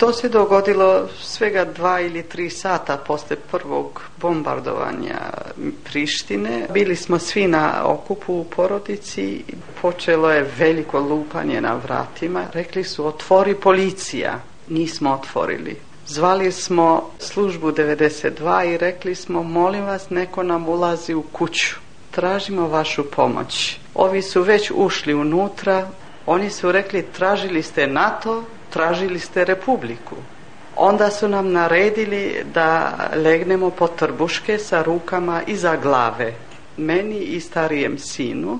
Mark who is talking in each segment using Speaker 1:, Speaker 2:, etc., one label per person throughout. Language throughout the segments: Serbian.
Speaker 1: To se dogodilo svega dva ili tri sata posle prvog bombardovanja Prištine. Bili smo svi na okupu u porodici. Počelo je veliko lupanje na vratima. Rekli su otvori policija. Nismo otvorili. Zvali smo službu 92 i rekli smo molim vas neko nam ulazi u kuću. Tražimo vašu pomoć. Ovi su već ušli unutra. Oni su rekli tražili ste NATO, tražili ste republiku. Onda su nam naredili da legnemo po trbuške sa rukama iza glave, meni i starijem sinu.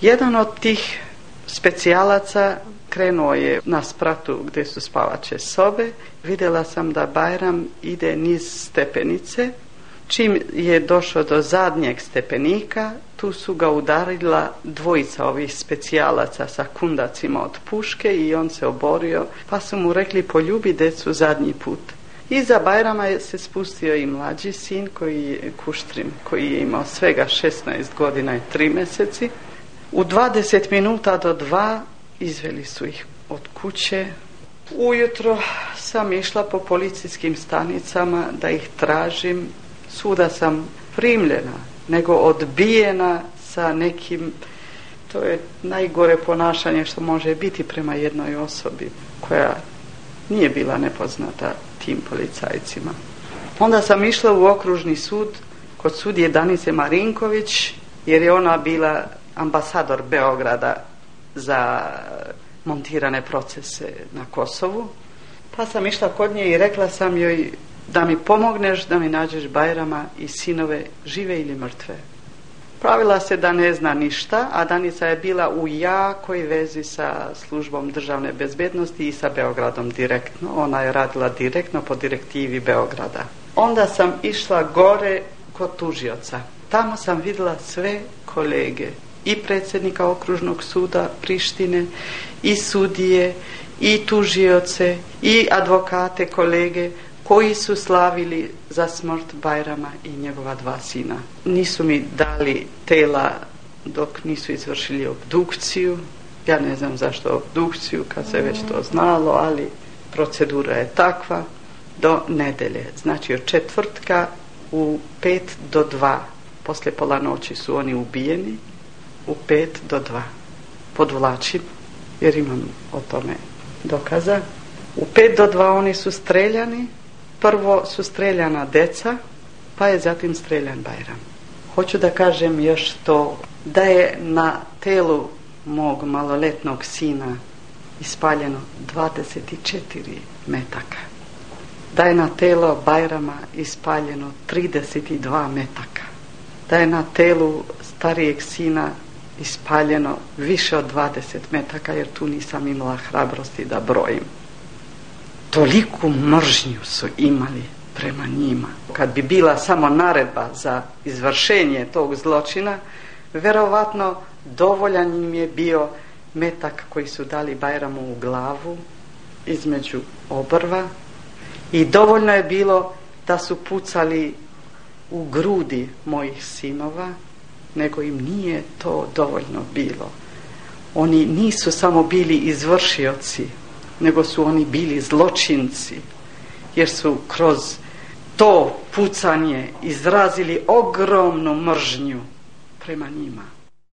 Speaker 1: Jedan od tih specijalaca krenuo je na spratu gdje su spavače sobe. Vidjela sam da Bajram ide niz stepenice Čim je došao do zadnjeg stepenika, tu su ga udarila dvojica ovih specijalaca sa kundacima od puške i on se oborio, pa su mu rekli poljubi decu zadnji put. Iza Bajrama je se spustio i mlađi sin koji je Kuštrim, koji je imao svega 16 godina i 3 meseci. U 20 minuta do dva izveli su ih od kuće. Ujutro sam išla po policijskim stanicama da ih tražim suda sam primljena, nego odbijena sa nekim, to je najgore ponašanje što može biti prema jednoj osobi koja nije bila nepoznata tim policajcima. Onda sam išla u okružni sud kod sudije Danice Marinković jer je ona bila ambasador Beograda za montirane procese na Kosovu. Pa sam išla kod nje i rekla sam joj da mi pomogneš da mi nađeš Bajrama i sinove žive ili mrtve. Pravila se da ne zna ništa, a Danica je bila u jakoj vezi sa službom državne bezbednosti i sa Beogradom direktno. Ona je radila direktno po direktivi Beograda. Onda sam išla gore kod tužioca. Tamo sam vidjela sve kolege i predsjednika okružnog suda Prištine i sudije i tužioce i advokate kolege koji su slavili za smrt Bajrama i njegova dva sina. Nisu mi dali tela dok nisu izvršili obdukciju. Ja ne znam zašto obdukciju, kad se već to znalo, ali procedura je takva do nedelje. Znači od četvrtka u pet do dva. posle pola noći su oni ubijeni u pet do dva. Podvlačim, jer imam o tome dokaza. U pet do dva oni su streljani, Prvo su streljana deca, pa je zatim streljan Bajram. Hoću da kažem još to, da je na telu mog maloletnog sina ispaljeno 24 metaka. Da je na telo Bajrama ispaljeno 32 metaka. Da je na telu starijeg sina ispaljeno više od 20 metaka jer tu nisam imala hrabrosti da brojim toliku mržnju su imali prema njima. Kad bi bila samo naredba za izvršenje tog zločina, verovatno dovoljan im je bio metak koji su dali Bajramu u glavu između obrva i dovoljno je bilo da su pucali u grudi mojih sinova, nego im nije to dovoljno bilo. Oni nisu samo bili izvršioci nego su oni bili zločinci jer su kroz to pucanje izrazili ogromnu mržnju prema njima.